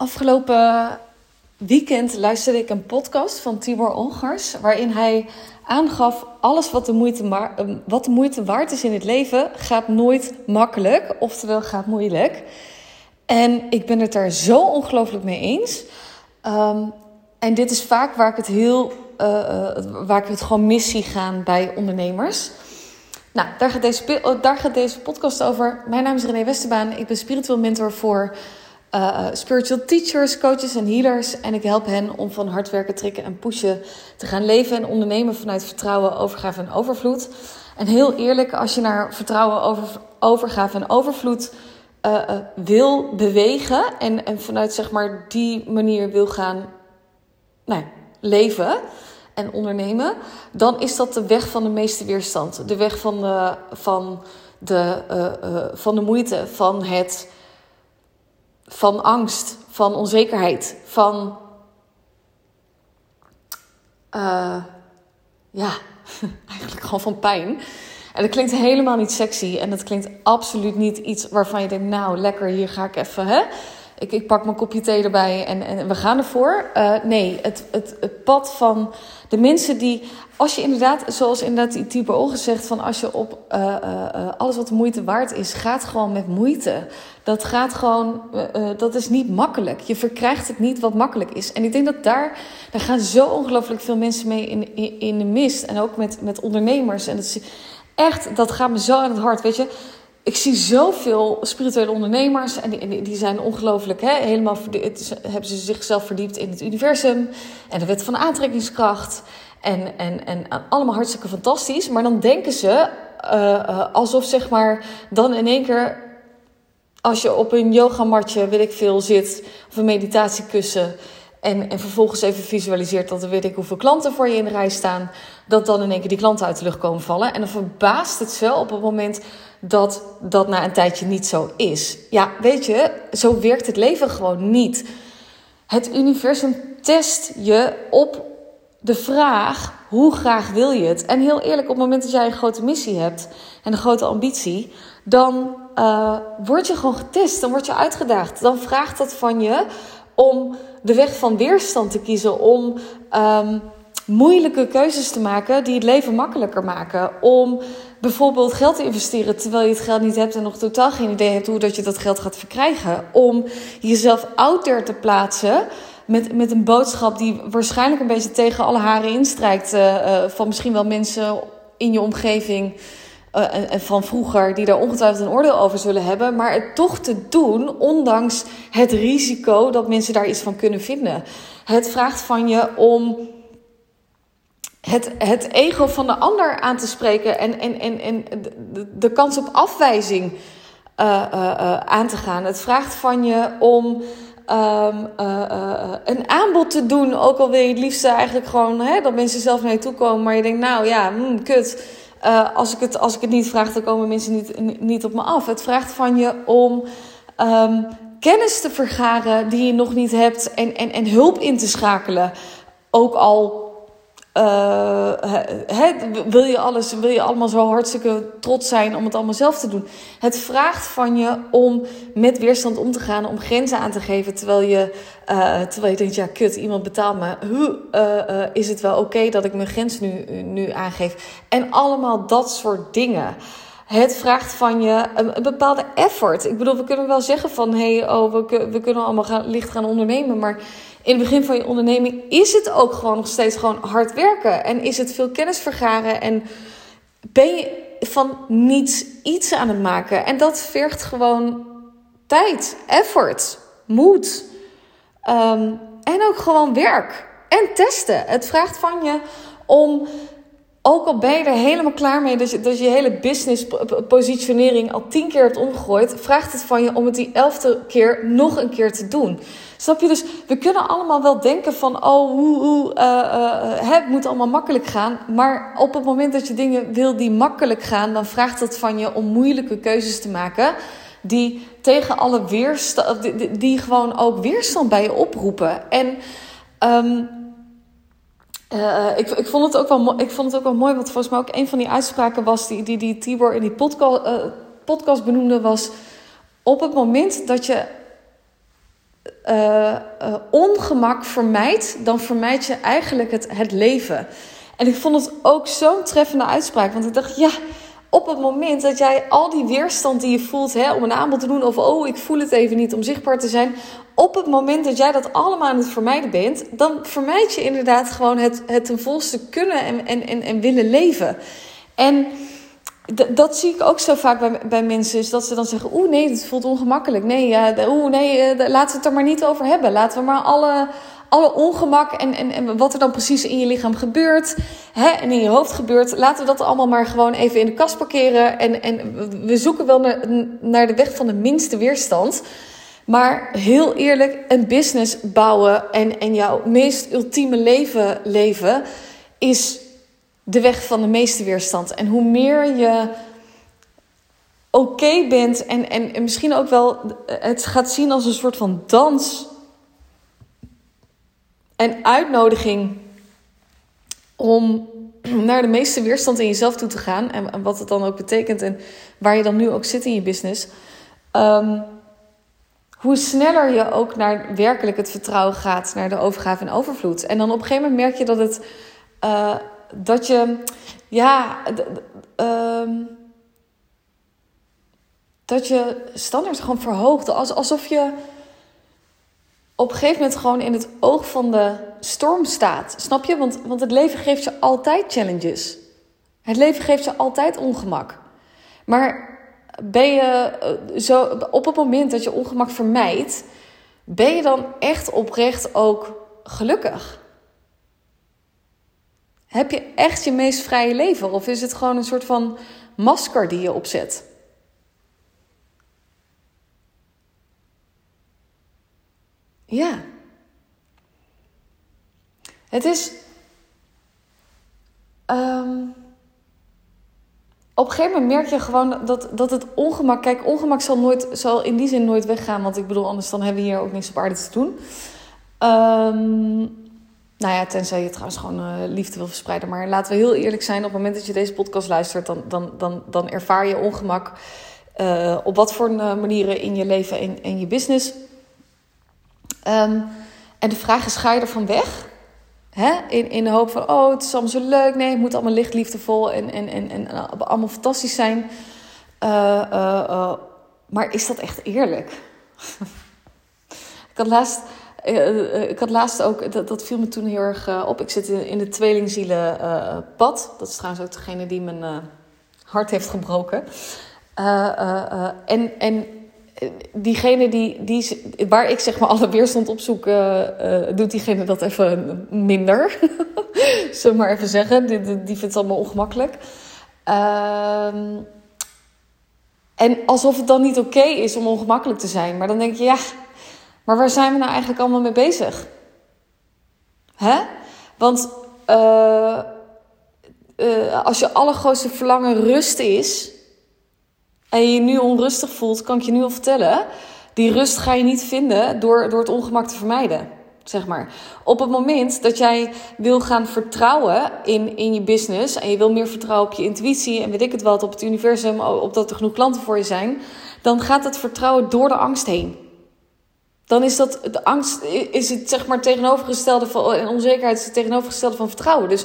Afgelopen weekend luisterde ik een podcast van Tibor Olgers, waarin hij aangaf: alles wat de, moeite wat de moeite waard is in het leven, gaat nooit makkelijk, oftewel gaat moeilijk. En ik ben het daar zo ongelooflijk mee eens. Ehm, en dit is vaak waar ik het heel, uh, waar ik het gewoon mis zie gaan bij ondernemers. Nou, daar gaat, deze, daar gaat deze podcast over. Mijn naam is René Westerbaan. Ik ben spiritueel mentor voor uh, spiritual teachers, coaches en healers. En ik help hen om van hard werken, trekken en pushen te gaan leven en ondernemen vanuit vertrouwen, overgave en overvloed. En heel eerlijk, als je naar vertrouwen, over, overgave en overvloed uh, wil bewegen en, en vanuit zeg maar die manier wil gaan nou, leven en ondernemen, dan is dat de weg van de meeste weerstand. De weg van de, van de, van de moeite, van het van angst, van onzekerheid, van. Uh, ja, eigenlijk gewoon van pijn. En dat klinkt helemaal niet sexy. En dat klinkt absoluut niet iets waarvan je denkt: Nou, lekker, hier ga ik even. Hè? Ik, ik pak mijn kopje thee erbij en, en we gaan ervoor. Uh, nee, het, het, het pad van de mensen die, als je inderdaad, zoals inderdaad die type ogen zegt, van als je op uh, uh, alles wat de moeite waard is, gaat gewoon met moeite. Dat gaat gewoon, dat is niet makkelijk. Je verkrijgt het niet wat makkelijk is. En ik denk dat daar, daar gaan zo ongelooflijk veel mensen mee in, in, in de mist. En ook met, met ondernemers. En dat is echt, dat gaat me zo aan het hart. Weet je, ik zie zoveel spirituele ondernemers en die, die zijn ongelooflijk, hè, helemaal hebben ze zichzelf verdiept in het universum en de wet van aantrekkingskracht. En, en, en allemaal hartstikke fantastisch. Maar dan denken ze uh, alsof zeg maar dan in één keer als je op een yogamatje, weet ik veel, zit of een meditatiekussen en, en vervolgens even visualiseert dat er weet ik hoeveel klanten voor je in de rij staan, dat dan in één keer die klanten uit de lucht komen vallen. En dan verbaast het zo op het moment dat dat na een tijdje niet zo is. Ja, weet je, zo werkt het leven gewoon niet. Het universum test je op de vraag: hoe graag wil je het? En heel eerlijk, op het moment dat jij een grote missie hebt en een grote ambitie, dan uh, word je gewoon getest, dan word je uitgedaagd. Dan vraagt dat van je om de weg van weerstand te kiezen, om um, moeilijke keuzes te maken die het leven makkelijker maken. Om bijvoorbeeld geld te investeren terwijl je het geld niet hebt en nog totaal geen idee hebt hoe dat je dat geld gaat verkrijgen. Om jezelf out there te plaatsen met, met een boodschap die waarschijnlijk een beetje tegen alle haren instrijkt. Uh, uh, van misschien wel mensen in je omgeving. Uh, en van vroeger, die daar ongetwijfeld een oordeel over zullen hebben, maar het toch te doen, ondanks het risico dat mensen daar iets van kunnen vinden. Het vraagt van je om het, het ego van de ander aan te spreken en, en, en, de, kans op afwijzing uh, uh, aan te gaan. Het vraagt van je om um, een aanbod te doen, ook al wil je het liefst eigenlijk gewoon hè, dat mensen zelf naar je toe komen, maar je denkt, nou ja, hmm, kut. als, ik het, als ik het niet vraag, dan komen mensen niet, niet op me af. Het vraagt van je om um, kennis te vergaren die je nog niet hebt en, en, en hulp in te schakelen. Ook al uh, wil, je alles, wil je allemaal zo hartstikke trots zijn om het allemaal zelf te doen? Het vraagt van je om met weerstand om te gaan, om grenzen aan te geven. Terwijl je, uh, terwijl je denkt, ja, kut, iemand betaalt me. Hoe uh, is het wel oké dat ik mijn grens nu, nu aangeef? En allemaal dat soort dingen. Het vraagt van je een, een, bepaalde effort. Ik bedoel, we kunnen wel zeggen van hé, hey, oh, we, we kunnen allemaal gaan, licht gaan ondernemen. Maar in het begin van je onderneming is het ook gewoon nog steeds gewoon hard werken. En is het veel kennis vergaren. En ben je van niets iets aan het maken. En dat vergt gewoon tijd, effort, moed. Um, en ook gewoon werk. En testen. Het vraagt van je om ook al ben je er helemaal klaar mee dat je, dat je hele business positionering al tien keer hebt omgegooid, vraagt het van je om het die elfde keer nog een keer te doen. Snap je? Dus we kunnen allemaal wel denken van, oh, hoe, hoe, uh, uh, het moet allemaal makkelijk gaan. Maar op het moment dat je dingen wil die makkelijk gaan, dan vraagt het van je om moeilijke keuzes te maken. Die tegen alle weerstand, die, die gewoon ook weerstand bij je oproepen. En um, uh, ik, ik, vond het ook wel, ik vond het ook wel mooi, want volgens mij ook een van die uitspraken was die, die, die Tibor in die podcast, podcast benoemde, was op het moment dat je uh, ongemak vermijdt, dan vermijd je eigenlijk het, het leven. En ik vond het ook zo'n treffende uitspraak. Want ik dacht, ja, op het moment dat jij al die weerstand die je voelt hè, om een aanbod te doen, of oh, ik voel het even niet om zichtbaar te zijn. Op het moment dat jij dat allemaal aan het vermijden bent, dan vermijd je inderdaad gewoon het, het ten volste kunnen en, en, en, en willen leven. En dat zie ik ook zo vaak bij, bij mensen. Is dat ze dan zeggen: Oeh, nee, het voelt ongemakkelijk. Nee, ja, oeh, nee, uh, laten we het er maar niet over hebben. Laten we maar alle, alle ongemak en, en, en wat er dan precies in je lichaam gebeurt hè, en in je hoofd gebeurt. Laten we dat allemaal maar gewoon even in de kast parkeren. En, en we zoeken wel naar, naar de weg van de minste weerstand. Maar heel eerlijk, een business bouwen en, en jouw meest ultieme leven leven is de weg van de meeste weerstand. En hoe meer je oké bent en, en, en misschien ook wel het gaat zien als een soort van dans en uitnodiging om naar de meeste weerstand in jezelf toe te gaan en, wat het dan ook betekent en waar je dan nu ook zit in je business. Um, hoe sneller je ook naar werkelijk het vertrouwen gaat, naar de overgave en overvloed. En dan op een gegeven moment merk je dat het. Uh, dat je. Ja. Um, dat je standaard gewoon verhoogt. Alsof je op een gegeven moment gewoon in het oog van de storm staat. Snap je? Want, want het leven geeft je altijd challenges. Het leven geeft je altijd ongemak. Maar ben je eh, zo, op het moment dat je ongemak vermijdt, ben je dan echt oprecht ook gelukkig? Heb je echt je meest vrije leven? Of is het gewoon een soort van masker die je opzet? Ja. Het is. Um, op een gegeven moment merk je gewoon dat, dat het ongemak. Kijk, ongemak zal, nooit, zal in die zin nooit weggaan. Want ik bedoel, anders dan hebben we hier ook niks op aarde te doen. Um, nou ja, tenzij je trouwens gewoon uh, liefde wil verspreiden. Maar laten we heel eerlijk zijn: op het moment dat je deze podcast luistert, dan, dan, dan, dan ervaar je ongemak. Uh, op wat voor manieren in je leven en in je business. Um, en de vraag is: ga je ervan weg? Hè? In, in de hoop van, oh, het is allemaal zo leuk. Nee, het moet allemaal licht, liefdevol en, en, en, en allemaal fantastisch zijn. Maar is dat echt eerlijk? ik, had laatst, ik had laatst ook, dat, dat viel me toen heel erg op. Ik zit in, in de tweelingzielenpad. dat is trouwens ook degene die mijn hart heeft gebroken. en, en diegene die, die, waar ik zeg maar alle weerstand op zoek, doet diegene dat even minder. Zullen maar even zeggen. Die, die vindt het allemaal ongemakkelijk. Uh, en alsof het dan niet oké is om ongemakkelijk te zijn. Maar dan denk je, ja, maar waar zijn we nou eigenlijk allemaal mee bezig? Hè? Want uh, als je allergrootste verlangen rust is en je je nu onrustig voelt, kan ik je nu al vertellen. Die rust ga je niet vinden door, door het ongemak te vermijden. Zeg maar. Op het moment dat jij wil gaan vertrouwen in, in je business. En je wil meer vertrouwen op je intuïtie. En weet ik het wat, op het universum. Op dat er genoeg klanten voor je zijn. Dan gaat het vertrouwen door de angst heen. Dan is dat, de angst is het zeg maar tegenovergestelde van, onzekerheid is het tegenovergestelde van vertrouwen. Dus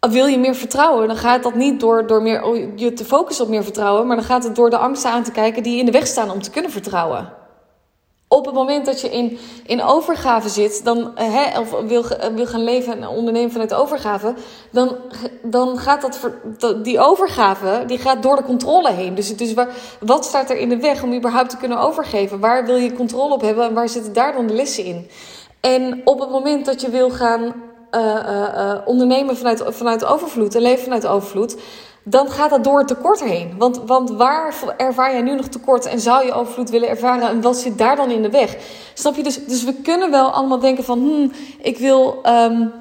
wil je meer vertrouwen, dan gaat dat niet door, door meer, oh, je te focussen op meer vertrouwen, maar dan gaat het door de angsten aan te kijken die in de weg staan om te kunnen vertrouwen. Op het moment dat je in, in overgave zit, dan, eh, hè, of wil, wil gaan leven en ondernemen vanuit overgave, dan, dan gaat dat, die overgave die gaat door de controle heen. Dus, dus wat staat er in de weg om überhaupt te kunnen overgeven? Waar wil je controle op hebben en waar zitten daar dan de lessen in? En op het moment dat je wil gaan uh, ondernemen vanuit, vanuit overvloed en leven vanuit overvloed, dan gaat dat door het tekort heen. Want, want waar ervaar jij nu nog tekort en zou je overvloed willen ervaren en wat zit daar dan in de weg? Snap je? Dus, dus we kunnen wel allemaal denken van, hmm, ik wil. Um,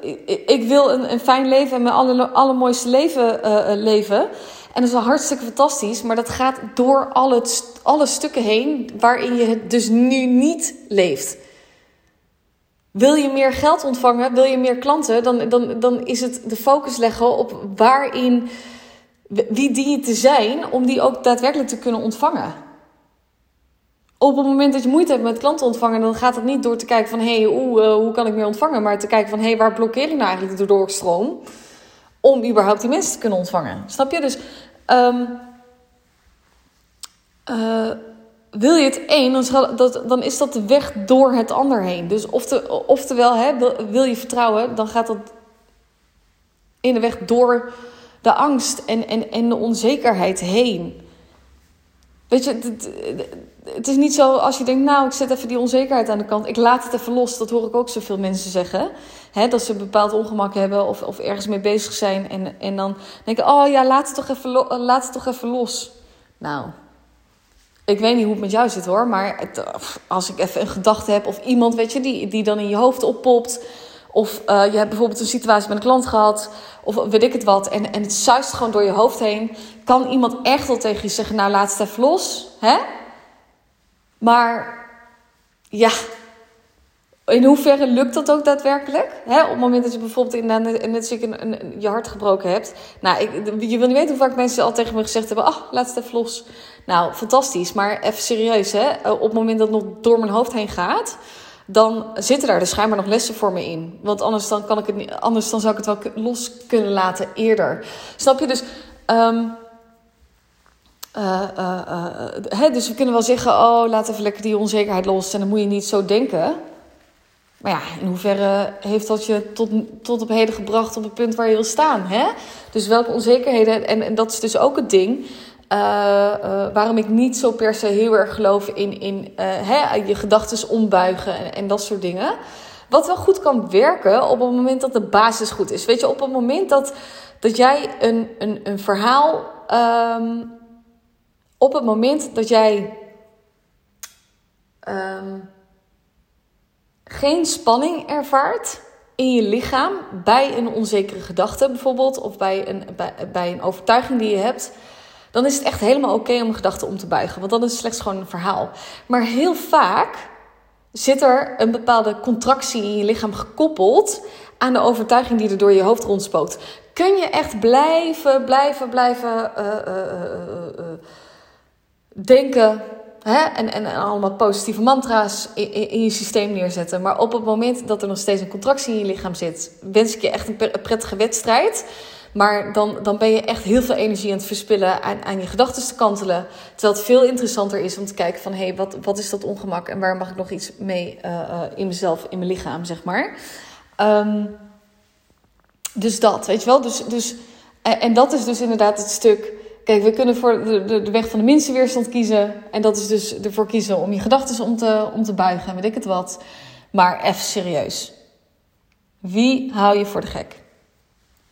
ik, ik, wil een, een fijn leven en mijn aller, allermooiste leven leven. En dat is wel hartstikke fantastisch, maar dat gaat door alle, alle stukken heen waarin je het dus nu niet leeft. Wil je meer geld ontvangen, wil je meer klanten, dan, dan, dan is het de focus leggen op waarin, wie die te zijn, om die ook daadwerkelijk te kunnen ontvangen. op het moment dat je moeite hebt met klanten ontvangen, dan gaat het niet door te kijken van hé, hey, hoe, uh, hoe kan ik meer ontvangen, maar te kijken van hé, hey, waar blokkeer ik nou eigenlijk de doorstroom om überhaupt die mensen te kunnen ontvangen. Snap je? Dus um, wil je het één, dan, is dat de weg door het ander heen. Dus ofte, oftewel, hè, wil je vertrouwen, dan gaat dat in de weg door de angst en, en, en de onzekerheid heen. Weet je, het, het, is niet zo als je denkt, nou, ik zet even die onzekerheid aan de kant. Ik laat het even los. Dat hoor ik ook zoveel mensen zeggen. Hè, dat ze een bepaald ongemak hebben of, of ergens mee bezig zijn. En, en dan denken, oh ja, laat het, toch even laat het toch even los. Nou, ik weet niet hoe het met jou zit hoor. Maar het, als ik even een gedachte heb of iemand, weet je, die, die dan in je hoofd oppopt. Of uh, je hebt bijvoorbeeld een situatie met een klant gehad. Of weet ik het wat. En, en het zuist gewoon door je hoofd heen. Kan iemand echt wel tegen je zeggen, nou laat het even los. Hè? Maar ja, in hoeverre lukt dat ook daadwerkelijk? Hè? Op het moment dat je bijvoorbeeld in, net een, een, je hart gebroken hebt. Nou, ik, je wil niet weten hoe vaak mensen al tegen me gezegd hebben: oh, laat het even los. Nou, fantastisch. Maar even serieus, hè? Op het moment dat het nog door mijn hoofd heen gaat, dan zitten daar dus schijnbaar nog lessen voor me in. Want anders dan, kan ik het niet, anders dan zou ik het wel los kunnen laten eerder. Snap je? Dus. Um, uh, uh, dus we kunnen wel zeggen: Oh, laat even lekker die onzekerheid los. En dan moet je niet zo denken. Maar ja, in hoeverre heeft dat je tot, tot op heden gebracht op het punt waar je wil staan? Hè? Dus welke onzekerheden, en, en dat is dus ook het ding. Uh, uh, waarom ik niet zo per se heel erg geloof in, in uh, hè, je gedachten ombuigen en, en, dat soort dingen. Wat wel goed kan werken op het moment dat de basis goed is. Weet je, op het moment dat, dat jij een, een, een verhaal. Um, op het moment dat jij. Um, geen spanning ervaart in je lichaam bij een onzekere gedachte bijvoorbeeld, of bij een, bij, bij een overtuiging die je hebt, dan is het echt helemaal oké om een gedachte om te buigen. Want dan is slechts gewoon een verhaal. Maar heel vaak zit er een bepaalde contractie in je lichaam gekoppeld aan de overtuiging die er door je hoofd rondspookt. Kun je echt blijven, blijven, blijven uh, uh, uh, denken Hè? En, en, allemaal positieve mantra's in, in, je systeem neerzetten. Maar op het moment dat er nog steeds een contractie in je lichaam zit, wens ik je echt een prettige wedstrijd. Maar dan, dan ben je echt heel veel energie aan het verspillen, aan, aan je gedachten te kantelen. Terwijl het veel interessanter is om te kijken van... hé, hey, wat, wat is dat ongemak en waar mag ik nog iets mee uh, uh, in mezelf, in mijn lichaam, zeg maar. Um, dus dat, weet je wel. Dus, dus, en dat is dus inderdaad het stuk Kijk, we kunnen voor de, de, de, weg van de minste weerstand kiezen. En dat is dus ervoor kiezen om je gedachten om te, om te buigen en weet ik het wat. Maar even serieus. Wie hou je voor de gek?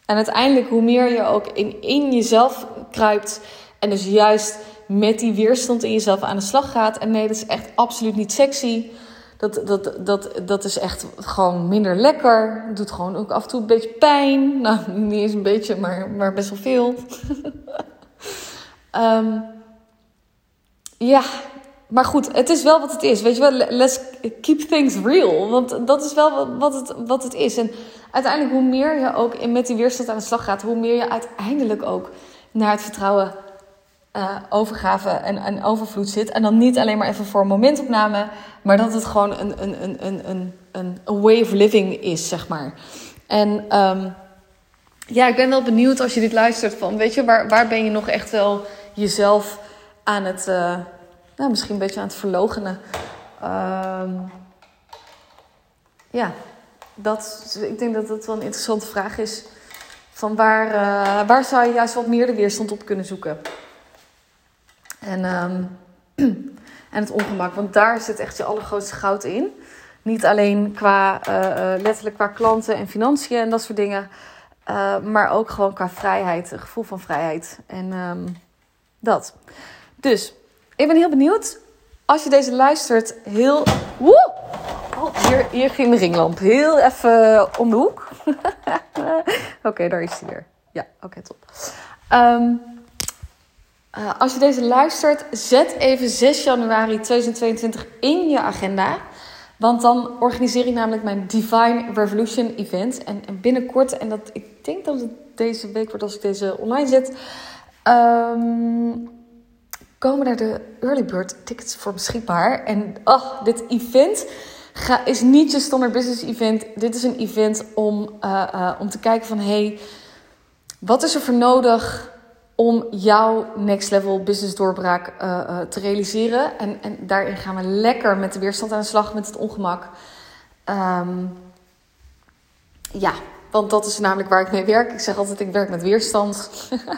En uiteindelijk, hoe meer je ook in, in jezelf kruipt. En dus juist met die weerstand in jezelf aan de slag gaat. En nee, dat is echt absoluut niet sexy. Dat, dat, dat, dat is echt gewoon minder lekker. Doet gewoon ook af en toe een beetje pijn. Nou, niet eens een beetje, maar, maar best wel veel. Um, ja, maar goed, het is wel wat het is. Weet je wel, let's keep things real. Want dat is wel wat het, wat het is. En uiteindelijk, hoe meer je ook met die weerstand aan de slag gaat, hoe meer je uiteindelijk ook naar het vertrouwen, uh, overgave en, en overvloed zit. En dan niet alleen maar even voor een momentopname, maar dat het gewoon een, een, een, een, een, een way of living is, zeg maar. En um, ja, ik ben wel benieuwd als je dit luistert van, weet je, waar, waar ben je nog echt wel jezelf aan het, uh, nou, misschien een beetje aan het verlogenen. Uh, ja, dat, ik denk dat dat wel een interessante vraag is. Van waar, uh, waar zou je juist wat meer de weerstand op kunnen zoeken? En, um, en het ongemak, want daar zit echt je allergrootste goud in. Niet alleen qua, uh, letterlijk qua klanten en financiën en dat soort dingen. maar ook gewoon qua vrijheid, een gevoel van vrijheid. En um, dat. Dus, ik ben heel benieuwd. Als je deze luistert, heel... Woe! Oh, hier, hier ging de ringlamp. Heel even om de hoek. oké, daar is hij weer. Ja, oké, top. Um, uh, als je deze luistert, zet even 6 januari 2022 in je agenda. Want dan organiseer ik namelijk mijn Divine Revolution event. En, en binnenkort, en dat, ik denk dat het deze week wordt als ik deze online zet... Um, komen daar de early bird tickets voor beschikbaar. En ach, dit event ga, is niet je standaard business event. Dit is een event om, uh, uh, om te kijken van... hey, wat is er voor nodig om jouw next level business doorbraak uh, te realiseren? En, en daarin gaan we lekker met de weerstand aan de slag, met het ongemak. Um, ja, want dat is namelijk waar ik mee werk. Ik zeg altijd, ik werk met weerstand.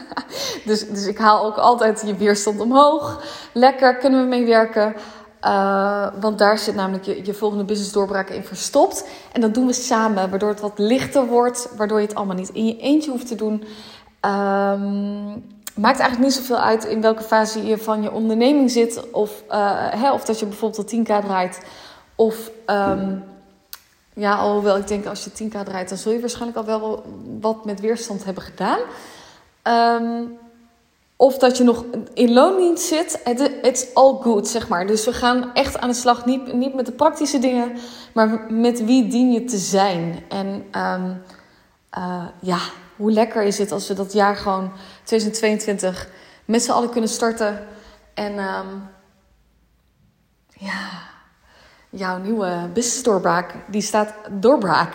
dus, dus ik haal ook altijd je weerstand omhoog. Lekker, kunnen we mee werken. Uh, want daar zit namelijk je, je volgende business doorbraak in verstopt. En dat doen we samen, waardoor het wat lichter wordt. Waardoor je het allemaal niet in je eentje hoeft te doen. Um, maakt eigenlijk niet zoveel uit in welke fase je van je onderneming zit. Of, uh, hè, of dat je bijvoorbeeld al 10k draait. Of... Um, ja, alhoewel ik denk als je 10k draait, dan zul je waarschijnlijk al wel wat met weerstand hebben gedaan. Um, of dat je nog in loondienst zit. It's all good, zeg maar. Dus we gaan echt aan de slag. Niet, niet met de praktische dingen, maar met wie dien je te zijn. En um, uh, ja, hoe lekker is het als we dat jaar gewoon 2022 met z'n allen kunnen starten. En um, ja jouw nieuwe business doorbraak, die staat doorbraak.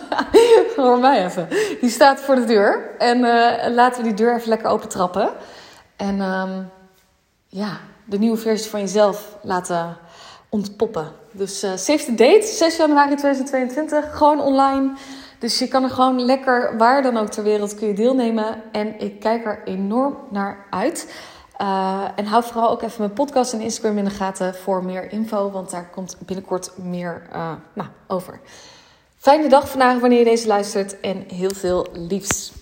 Hoor mij even. Die staat voor de deur. En uh, laten we die deur even lekker open trappen. En um, ja, de nieuwe versie van jezelf laten ontpoppen. Dus uh, save the date, 6 januari 2022. Gewoon online. Dus je kan er gewoon lekker, waar dan ook ter wereld, kun je deelnemen. En ik kijk er enorm naar uit. Uh, en hou vooral ook even mijn podcast en Instagram in de gaten voor meer info, want daar komt binnenkort meer uh, nou, over. Fijne dag vandaag wanneer je deze luistert en heel veel liefs.